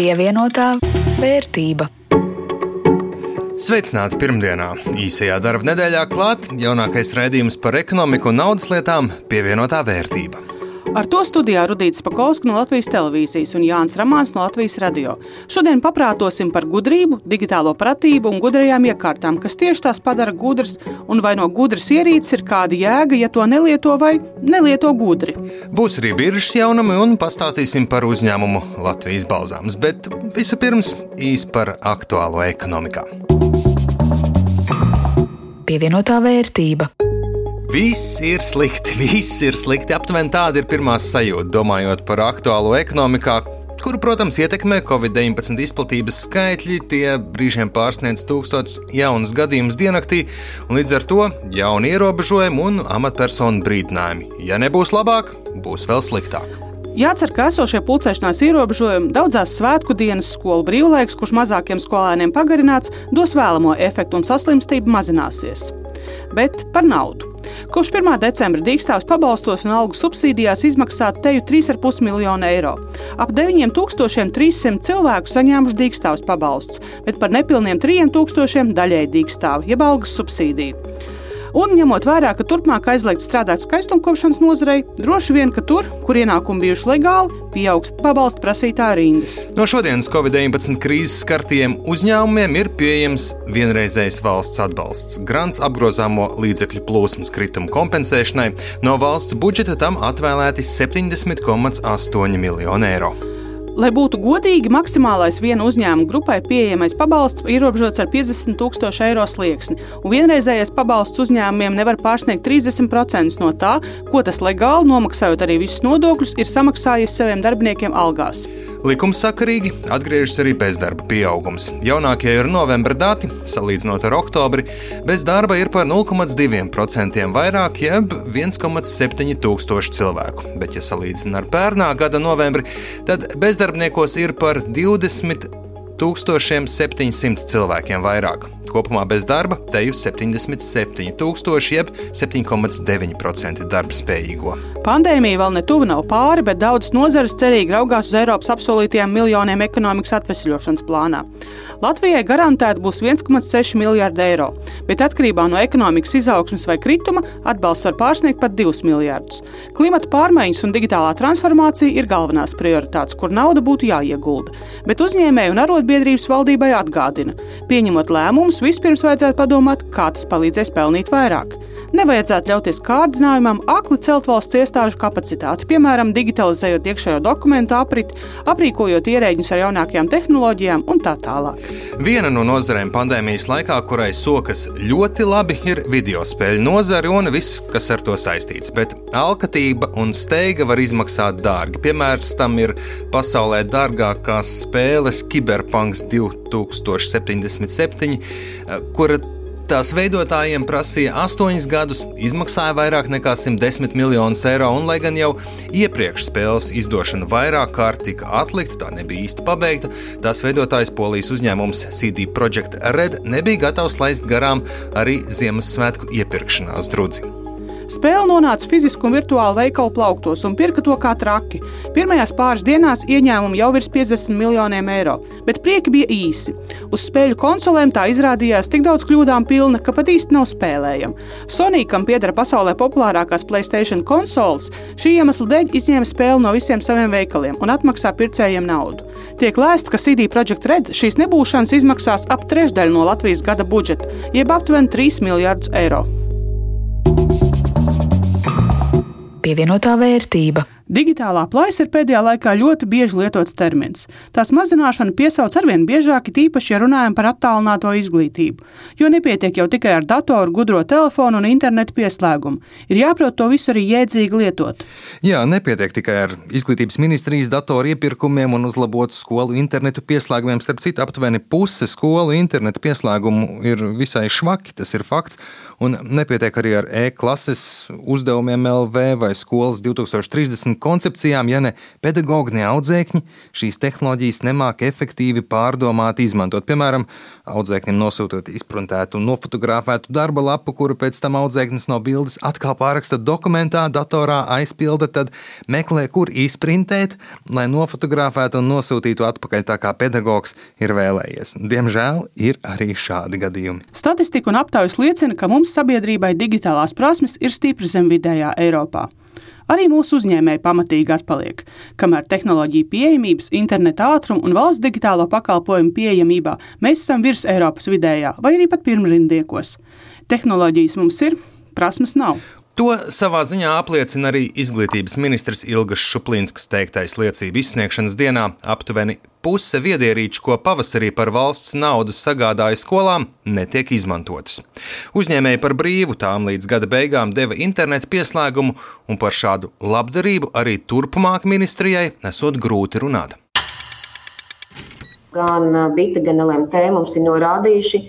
Pievienotā vērtība. Sveicināti pirmdienā. Īsajā darba nedēļā klāt jaunākais raidījums par ekonomiku un naudas lietām - pievienotā vērtība. Ar to studijā Rudīts Pakausks no Latvijas televīzijas un Jānis Ramāns no Latvijas radio. Šodien paprātosim par gudrību, digitālo pratību un gudrajām iekārtām, kas tieši tās padara gudras, un vai no gudras ierīces ir kāda jēga, ja to nelieto vai nelieto gudri. Būs arī biržas jaunumi un pastāstīsim par uzņēmumu Latvijas balzāms, bet vispirms īsi par aktuālo ekonomikā. Pievienotā vērtība. Viss ir slikti, viss ir slikti. Aptuveni tāda ir pirmā sajūta, domājot par aktuālo ekonomikā, kuru, protams, ietekmē Covid-19 izplatības skaitļi. Tie brīžiem pārsniedz tūkstošus jaunus gadījumus diennaktī, un līdz ar to jauni ierobežojumi un amatpersonu brīdinājumi. Ja nebūs labāk, būs vēl sliktāk. Jācer, ka esošie pulcēšanās ierobežojumi, daudzās svētku dienas, skolu brīvlaiks, kurš mazākiem skolēniem pagarināts, dos vēlamo efektu un saslimstība mazināsies. Bet par naudu. Kopš 1. decembra dīkstāvs pabalstos un algu subsīdijās izmaksā teju 3,5 miljonu eiro. Ap 9300 cilvēku saņēmuši dīkstāvs pabalsts, bet par nepilniem 3000 daļēji dīkstāvu, jeb algas subsīdiju. Un ņemot vērā, ka turpmāk aizliegts strādāt skaistumkopšanas nozarei, droši vien, ka tur, kur ienākumi bijuši legāli, pieaugs pabalstu prasītāju rindas. No šodienas Covid-19 krīzes skartiem uzņēmumiem ir pieejams vienreizējs valsts atbalsts. Grants apgrozāmo līdzekļu plūsmas kritumu kompensēšanai no valsts budžeta tam atvēlēti 70,8 miljoni eiro. Lai būtu godīgi, maksimālais viena uzņēmuma grupai pieejamais pabalsts ir ierobežots ar 50 tūkstošu eiro slieksni, un vienreizējais pabalsts uzņēmumiem nevar pārsniegt 30% no tā, ko tas legāli, nomaksājot arī visus nodokļus, ir samaksājis saviem darbiniekiem algās. Likumsakarīgi atgriežas arī bezdarba pieaugums. Jaunākie ir novembra dati, salīdzinot ar oktobri, bez darba ir par 0,2% vairāk, jeb 1,7 tūkstoši cilvēku. Bet, ja salīdzinām ar pērnā gada novembri, tad bezdarbniekos ir par 20 700 cilvēkiem vairāk. Kopumā bez darba te jau 77,000, jeb 7,9% darba spējīgo. Pandēmija vēl ne tuvu nav pāri, bet daudzas nozares cerīgi raugās uz Eiropas apsolītajiem miljoniem ekonomikas atvesļošanas plānā. Latvijai garantēti būs 1,6 miljardi eiro, bet atkarībā no ekonomikas izaugsmes vai krituma atbalsts var pārsniegt pat 2 miljardus. Klimata pārmaiņas un digitālā transformācija ir galvenās prioritātes, kur nauda būtu jāiegulda, bet uzņēmēju un arotbiedrības valdībai atgādina, pieņemot lēmumus vispirms vajadzētu padomāt, kā tas palīdzēs pelnīt vairāk. Nevajadzētu ļauties kārdinājumam akli celt valsts iestāžu kapacitāti, piemēram, digitalizējot iekšējo dokumentu apriti, aprīkojot ierēģus ar jaunākajām tehnoloģijām un tā tālāk. Viena no nozarēm pandēmijas laikā, kurai sokas ļoti labi, ir video spēļu nozare un viss, kas ar to saistīts. Bet alkatība un steiga var izmaksāt dārgi. Piemērs tam ir pasaulē dārgākās spēles Cyberpunk 2077, kura Tās veidotājiem prasīja 8 gadus, izmaksāja vairāk nekā 110 miljonus eiro, un, lai gan jau iepriekš spēles izdošana vairāk kārt tika atlikta, tā nebija īsti pabeigta, tās veidotājs polijas uzņēmums CD Projekt Red nebija gatavs laist garām arī Ziemassvētku iepirkšanās drudzi. Spēle nonāca fiziski un virtuāli veikalu plauktos un pirka to kā traki. Pirmajās pāris dienās ieņēmumi jau virs 50 miljoniem eiro, bet prieki bija īsi. Uz spēļu konsolēm tā izrādījās tik daudz kļūdām pilna, ka pat īsti nav spēlējama. Sony, kam pieder pasaulē populārākās Playstation konsoles, šī iemesla dēļ izņēma spēli no visiem saviem veikaliem un atmaksā pircējiem naudu. Tiek lēsts, ka CD Projekt Red šīs nebūšanas izmaksās ap trešdaļu no Latvijas gada budžeta, jeb aptuveni 3 miljardus eiro. Pievienotā vērtība. Digitālā plaisa ir pēdējā laikā ļoti bieži lietots termins. Tās mazināšana piesauc arvien biežāk, tīpaši, ja runājam par attālināto izglītību. Jo nepietiek jau tikai ar datoru, gudro telefonu un internetu pieslēgumu. Ir jāprot to visu arī jēdzīgi lietot. Jā, nepietiek tikai ar izglītības ministrijas datoru iepirkumiem un uzlabotu skolu internetu pieslēgumiem. Starp citu, aptuveni puse skolu internetu pieslēgumu ir visai švaki, tas ir fakts. Un nepietiek arī ar e-klases uzdevumiem LV vai skolas 2030 koncepcijām, ja ne pedagogi, ne audzēkņi šīs tehnoloģijas nemāk efektīvi pārdomāt, izmantot. Piemēram, audzēkņiem nosūtot izprintētu un nofotografētu darba lapu, kuru pēc tam audzēknis no bildes atkal pāraksta dokumentā, datorā aizpilda, tad meklē, kur izprintēt, lai nofotografētu un nosūtītu atpakaļ tā kā pedagogs ir vēlējies. Diemžēl ir arī šādi gadījumi. Statistika un aptaujas liecina, ka mums sabiedrībai digitālās prasmes ir stipri zem vidējā Eiropā. Arī mūsu uzņēmēji pamatīgi atpaliek. Kamēr tehnoloģija pieejamības, interneta ātruma un valsts digitālo pakalpojumu pieejamībā mēs esam virs Eiropas vidējā vai arī pat pirmrindiekos. Tehnoloģijas mums ir, prasmes nav. To savā ziņā apliecina arī izglītības ministrs Ilgas Šuplīnskas teiktais liecību izsniegšanas dienā. Aptuveni puse viedierīču, ko pavasarī par valsts naudu sagādāja skolām, netiek izmantotas. Uzņēmēji par brīvu tām līdz gada beigām deva internetu pieslēgumu, un par šādu labdarību arī turpmāk ministrijai esot grūti runāt. Gan Bita, gan LMT mums ir norādījuši,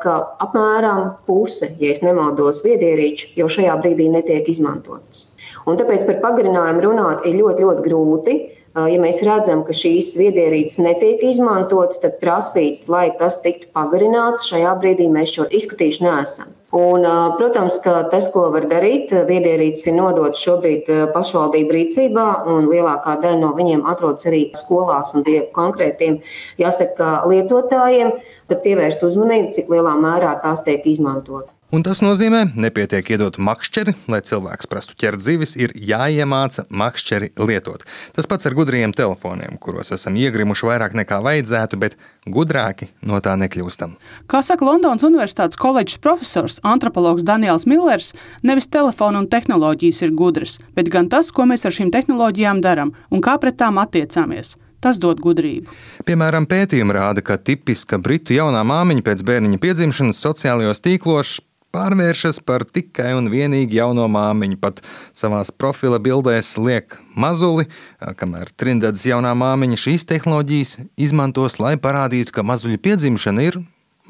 ka apmēram puse, ja nemaldos, viedierīču jau šajā brīdī netiek izmantotas. Un tāpēc par pagarinājumu runāt ir ļoti, ļoti grūti. Ja mēs redzam, ka šīs viedierīces netiek izmantotas, tad prasīt, lai tas tiktu pagarināts, šajā brīdī mēs šo izskatījuši neesam. Un, protams, ka tas, ko var darīt, viedierīces ir nodotas šobrīd pašvaldību rīcībā, un lielākā daļa no viņiem atrodas arī skolās un tie konkrētiem, jāsaka, lietotājiem, tad pievērst uzmanību, cik lielā mērā tās tiek izmantotas. Un tas nozīmē, nepietiek iedot makšķeri, lai cilvēks prastu ķert zivis, ir jāiemāca makšķeri lietot. Tas pats ar gudriem telefoniem, kuros esam iegrimuši vairāk nekā vajadzētu, bet gudrāki no tā nekļūstam. Kā saka Londonas Universitātes koledžas profesors, antropologs Daniels Millers, nevis telefona un tehnoloģijas ir gudras, bet gan tas, ko mēs ar šīm tehnoloģijām darām un kā pret tām attiecāmies. Tas dod gudrību. Piemēram, pētījumi rāda, ka tipiska britu jaunā māmiņa pēc bērniņa piedzimšanas sociālajos tīklos pārvēršas par tikai un vienīgi jauno māmiņu. Pat savā profila bildēs liek mazuli, kamēr Trindades jaunā māmiņa šīs tehnoloģijas izmantos, lai parādītu, ka mazuļa piedzimšana ir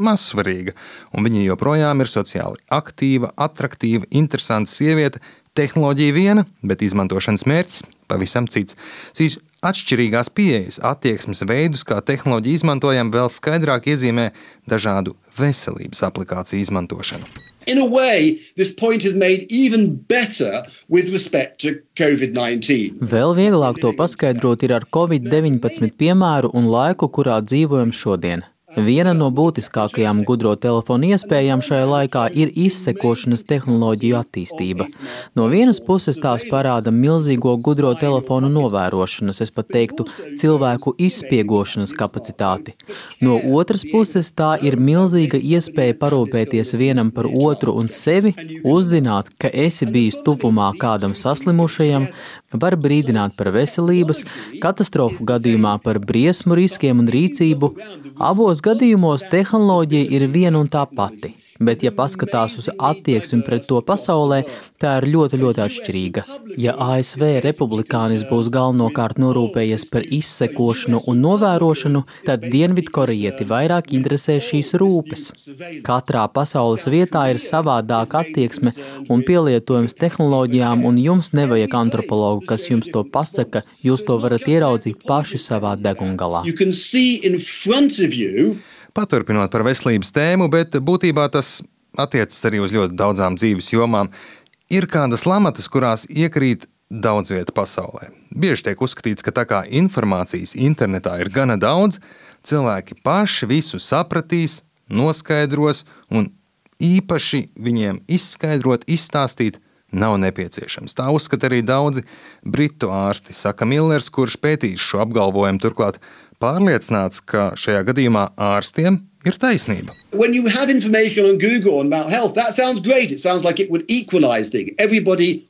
mazsvarīga, un viņa joprojām ir sociāli aktīva, attraktīva, interesanta sieviete. Tehnoloģija viena, bet izmantošanas mērķis pavisam cits. Šīs atšķirīgās pieejas, attieksmes veidus, kā tehnoloģiju izmantojam, vēl skaidrāk iezīmē dažādu veselības aplikāciju izmantošanu. In a way, this point is made even better with respect to COVID-19. Vēl vieglāk to paskaidrot ir ar Covid-19 piemēru un laiku, kurā dzīvojam šodien. Viena no būtiskākajām gudro telefonu iespējām šajā laikā ir izsekošanas tehnoloģiju attīstība. No vienas puses tās parāda milzīgo gudro telefonu novērošanas, es pat teiktu, cilvēku izspiegošanas kapacitāti. No otras puses tā ir milzīga iespēja parūpēties vienam par otru un sevi, uzzināt, ka esi bijis tuvumā kādam saslimušajam, var brīdināt par veselības, katastrofu gadījumā par briesmu riskiem un rīcību. Abos gadījumos tehnoloģija ir viena un tā pati bet, ja paskatās uz attieksmi pret to pasaulē, tā ir ļoti, ļoti atšķirīga. Ja ASV republikānis būs galvenokārt norūpējies par izsekošanu un novērošanu, tad Dienvidkorejieti vairāk interesē šīs rūpes. Katrā pasaules vietā ir savādāka attieksme un pielietojums tehnoloģijām, un jums nevajag antropologu, kas jums to pasaka, jūs to varat ieraudzīt paši savā degungalā. Paturpinot par veselības tēmu, bet būtībā tas attiecas arī uz ļoti daudzām dzīves jomām. Ir kādas lamatas, kurās iekrīt daudz vietu pasaulē. Bieži tiek uzskatīts, ka tā kā informācijas internetā ir gana daudz, cilvēki paši visu sapratīs, noskaidros, un īpaši viņiem izskaidrot, izstāstīt nav nepieciešams. Tā uzskata arī daudzi britu ārsti, saka Millers, kurš pētīs šo apgalvojumu. Turklāt pārliecināts, ka šajā gadījumā ārstiem ir taisnība. When you have information on Google about health, that sounds great. It sounds like it would equalize things. Everybody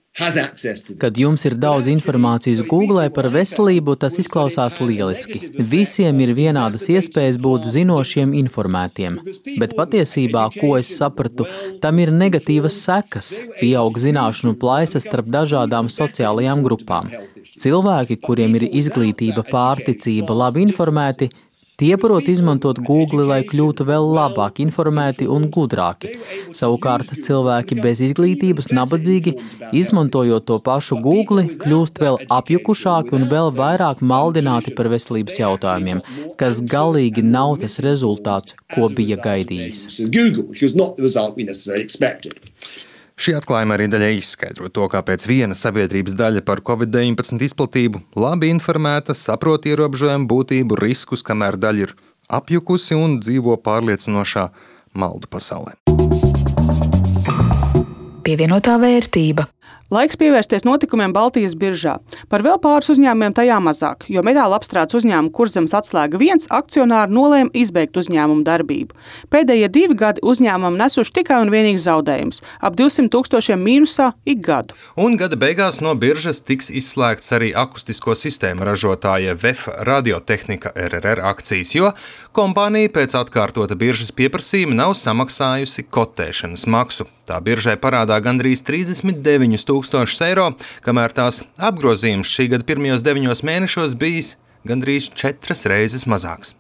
Kad jums ir daudz informācijas Google par veselību, tas izklausās lieliski. Visiem ir vienādas iespējas būt zinošiem, informētiem. Bet patiesībā, ko es sapratu, tam ir negatīvas sekas. Pieaug zināšanu plaisa starp dažādām sociālajām grupām. Cilvēki, kuriem ir izglītība, pārticība, labi informēti, Tie prot izmantot Google, lai kļūtu vēl labāk informēti un gudrāki. Savukārt cilvēki bez izglītības, nabadzīgi, izmantojot to pašu Google, kļūst vēl apjukušāki un vēl vairāk maldināti par veselības jautājumiem, kas galīgi nav tas rezultāts, ko bija gaidījis. Šī atklājuma arī daļai izskaidro to, kāpēc viena sabiedrības daļa par covid-19 izplatību labi informēta, saprot ierobežojumu būtību, riskus, kamēr daļa ir apjukusi un dzīvo pārliecinošā maldu pasaulē. Pievienotā vērtība. Laiks pievērsties notikumiem Baltijas biržā. Par vēl pāris uzņēmumiem tajā mazāk, jo metāla apstrādes uzņēmuma kurzemes atslēga viens akcionāri nolēma izbeigt uzņēmumu darbību. Pēdējie divi gadi uzņēmumam nesuši tikai un vienīgi zaudējumus - ap 200 tūkstošiem mīnusā ik gadu. Un gada beigās no biržas tiks izslēgts arī akustisko sistēmu ražotāja VF radiotehnika RRR akcijas, jo kompānija pēc atkārtota biržas pieprasījuma nav samaksājusi kotēšanas maksu. Tā biržai parādā gandrīz 39 tūkstošus eiro, kamēr tās apgrozījums šī gada pirmajos deviņos mēnešos bijis gandrīz četras reizes mazāks.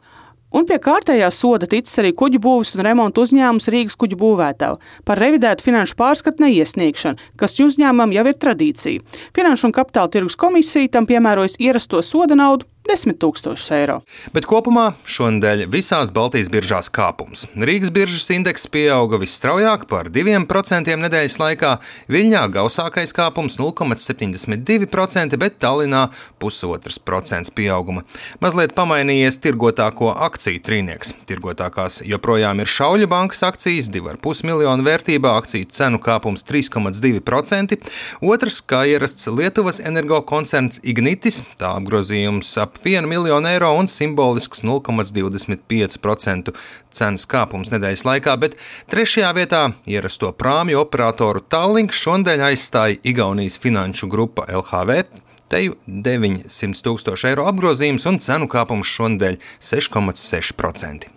Un pie kārtējā soda ticis arī kuģu būvs un remonta uzņēmums Rīgas kuģu būvētāju par revidētu finanšu pārskatu neiesniegšanu, kas uzņēmumam jau ir tradīcija. Finanšu un kapitāla tirgus komisija tam piemērojas ierasto soda naudu 10 000 eiro. Bet kopumā šonadēļ visās Baltijas biržās kāpums. Rīgas biržas indeks pieauga visstraujāk par 2% nedēļas laikā, Viļņā gausākais kāpums 0,72%, bet Tallinā pusotrs procents pieauguma. Mazliet pamainījies tirgotāko akciju trīnieks. Tirgotākās joprojām ir Šauļa bankas akcijas 2,5 miljonu vērtībā, akciju cenu kāpums 3,2%, otrs kā ierasts Lietuvas energo koncerns Ignitis, tā apgrozījums ap 1 miljonu eiro un simbolisks 0,25% cenas kāpums nedēļas laikā, bet trešajā vietā ierasto prāmju operatoru Tallink šodien aizstāja Igaunijas finanšu grupa LHV. Teju 900 tūkstošu eiro apgrozījums un cenu kāpums šonadēļ 6,6%.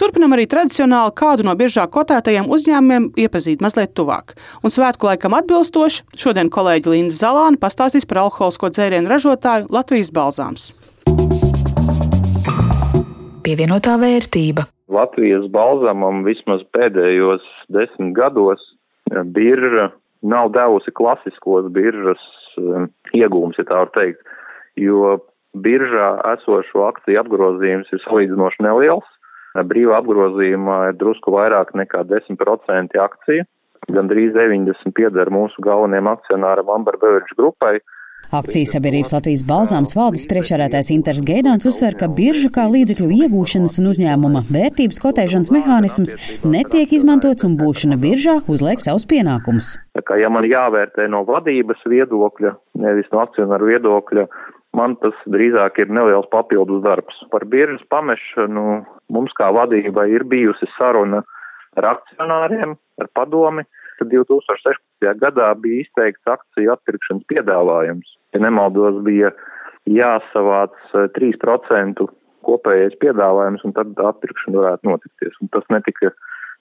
Turpinam arī tradicionāli kādu no biežāk kotētajiem uzņēmumiem iepazīt mazliet tuvāk. Un svētku laikam atbilstoši, šodien kolēģi Linda Zalāna pastāstīs par alkoholisko dzērienu ražotāju Latvijas balzāms pievienotā vērtība. Latvijas balzamam vismaz pēdējos desmit gados eh, birža nav devusi klasiskos biržas um, iegūmus, ja tā var teikt, jo biržā esošo akciju apgrozījums ir salīdzinoši neliels. Brīvā apgrozījumā ir drusku vairāk nekā 10% akciju. Gan drīz 90 pieder mūsu galvenajam akcionāram Amber Beverage grupai, Akcijas sabiedrības Latvijas balzāms valdes priekšsēdētājs Inters Geidāns uzsver, ka birža kā līdzekļu iegūšanas un uzņēmuma vērtības kotēšanas mehānisms netiek izmantots un būšana biržā uzliek savus pienākumus. Kā, ja man jāvērtē no vadības viedokļa, nevis no akcionāru viedokļa, man tas drīzāk ir neliels papildus darbs. Par biržas pamešanu mums kā vadībai ir bijusi saruna ar akcionāriem, ar padomi. 2016. gadā bija izteikts akciju atpirkšanas piedāvājums ja nemaldos, bija jāsavāc 3% eh, kopējais piedāvājums, un tad atpirkšana varētu notikties. Un tas netika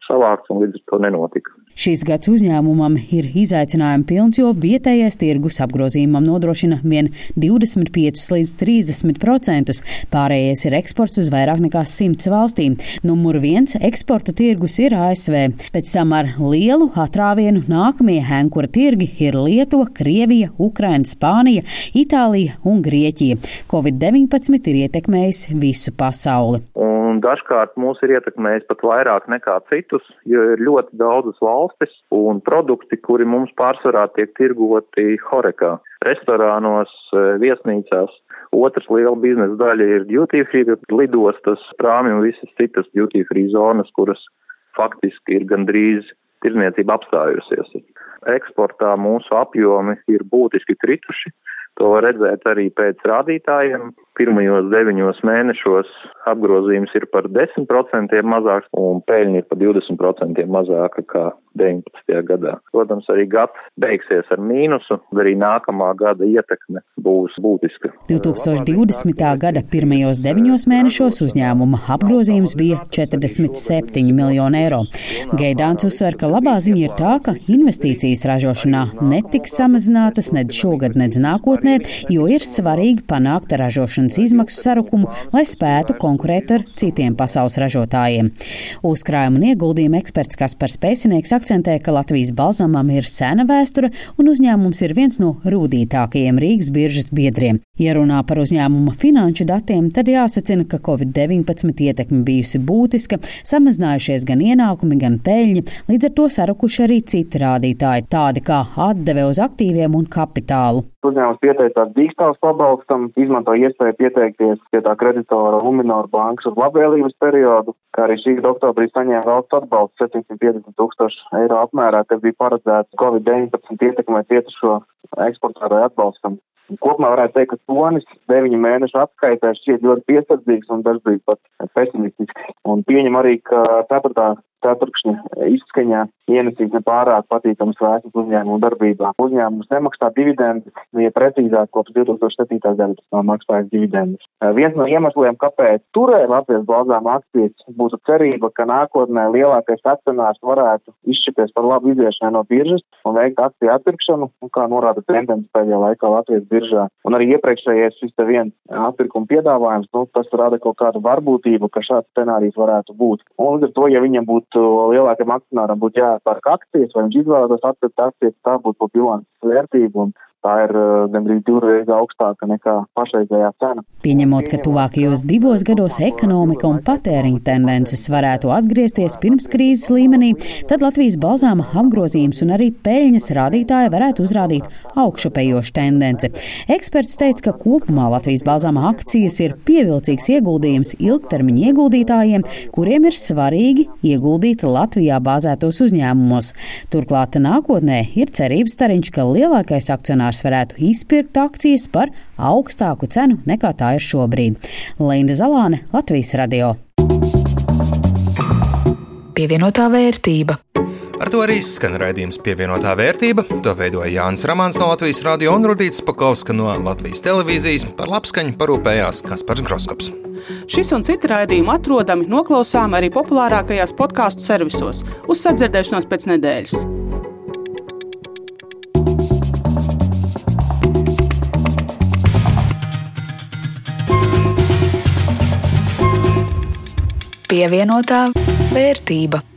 savākts un līdz ar to nenotika. Šis gads uzņēmumam ir izaicinājumi pilns, jo vietējais tirgus apgrozījumam nodrošina vien 25 līdz 30 procentus. Pārējais ir eksports uz vairāk nekā 100 valstīm. Numur viens eksporta tirgus ir ASV. Pēc tam ar lielu atrāvienu nākamie henkura tirgi ir Lietuva, Krievija, Ukraina, Spānija, Itālija un Grieķija. Covid-19 ir ietekmējis visu pasauli. Un un dažkārt mūs ir ietekmējis pat vairāk nekā citus, jo ir ļoti daudzas valstis un produkti, kuri mums pārsvarā tiek tirgoti horekā, restorānos, eh, viesnīcās. Otrs liela biznesa daļa ir duty free lidostas, prāmi un visas citas duty free zonas, kuras faktiski ir gandrīz tirzniecība apstājusies. Eksportā mūsu apjomi ir būtiski krituši. To var redzēt arī pēc rādītājiem. Pirmajos deviņos mēnešos apgrozījums ir par 10% mazāks un peļņa ir par 20% mazāka kā 19. gadā. Protams, arī gads beigsies ar mīnusu, arī nākamā gada ietekme būs būtiska. 2020. gada pirmajos deviņos mēnešos uzņēmuma apgrozījums bija 47 miljoni eiro. Gaidāns uzsver, ka labā ziņa ir tā, ka investīcijas ražošanā netiks samazinātas nedz šogad, nedz nākotnē, jo ir svarīgi panākt ražošanas izmaksu sarukumu, lai spētu konkurēt ar citiem pasaules ražotājiem. Uzkrājumu un ieguldījumu eksperts Kaspars Pēcinieks akcentē, ka Latvijas balzamam ir sena vēsture un uzņēmums ir viens no rūdītākajiem Rīgas biržas biedriem. Ja runā par uzņēmuma finanšu datiem, tad jāsacina, ka Covid-19 ietekme bijusi būtiska, samazinājušies gan ienākumi, gan peļņa, līdz ar to sarukuši arī citi rādītāji, tādi kā atdeve uz aktīviem un kapitālu. Uzņēmums pieteicās dīkstāvs pabalstam, izmanto iespēju pieteikties pie tā kreditora Luminor bankas uz labvēlības periodu, kā arī šī gada oktobrī saņēma valsts atbalstu 750 tūkstošu eiro apmērā, kas bija paredzēts Covid-19 ietekmē cietušo eksportētāju atbalstam. Kopumā varētu teikt, ka tonis deviņu mēnešu atskaitē šķiet ļoti piesardzīgs un dažbrīd pat pesimistisks. Un pieņem arī, ka ceturtā ceturkšņa izskaņā ienesīs nepārāk patīkamas vēstures uzņēmumu darbībā. Uzņēmums nemaksā dividendus, ja precīzāk kopš 2007. gada tas nav maksājis dividendus. Viens no iemesliem, kāpēc turēja Latvijas balzām akcijas, būtu cerība, ka nākotnē lielākais akcionārs varētu izšķirties par labu iziešanai no biržas un veikt akciju atpirkšanu, kā norāda tendence pēdējā laikā Latvijas biržā. Un arī iepriekšējais šis te viens atpirkuma piedāvājums, nu, tas rada kaut kādu varbūtību, ka šāds scenārijs varētu būt. Un līdz ar to, ja viņam būtu būtu lielākam akcionāram būtu jāpērk akcijas, vai viņš izvēlētos atpirkt akcijas, tā būtu bilances vērtību. Un tā ir uh, gandrīz divreiz augstāka nekā pašreizējā cena. Pieņemot, ka tuvākajos divos gados ekonomika un patēriņa tendences varētu atgriezties pirms krīzes līmenī, tad Latvijas balzāma apgrozījums un arī peļņas rādītāji varētu uzrādīt augšupējošu tendenci. Eksperts teica, ka kopumā Latvijas balzāma akcijas ir pievilcīgs ieguldījums ilgtermiņa ieguldītājiem, kuriem ir svarīgi ieguldīt Latvijā bāzētos uzņēmumos. Turklāt nākotnē ir cerības stariņš, ka lielākais akcionārs akcionārs varētu izpirkt akcijas par augstāku cenu nekā tā ir šobrīd. Linda Zalāne, Latvijas radio. Pievienotā vērtība. Ar to arī skan raidījums pievienotā vērtība. To veidoja Jānis Ramāns no Latvijas radio un Rudīts Pakovska no Latvijas televīzijas. Par labskaņu parūpējās Kaspars Groskops. Šis un citi raidījumi atrodami noklausām arī populārākajās podkāstu servisos. Uz sadzirdēšanos pēc nedēļas! Pievienotā vērtība.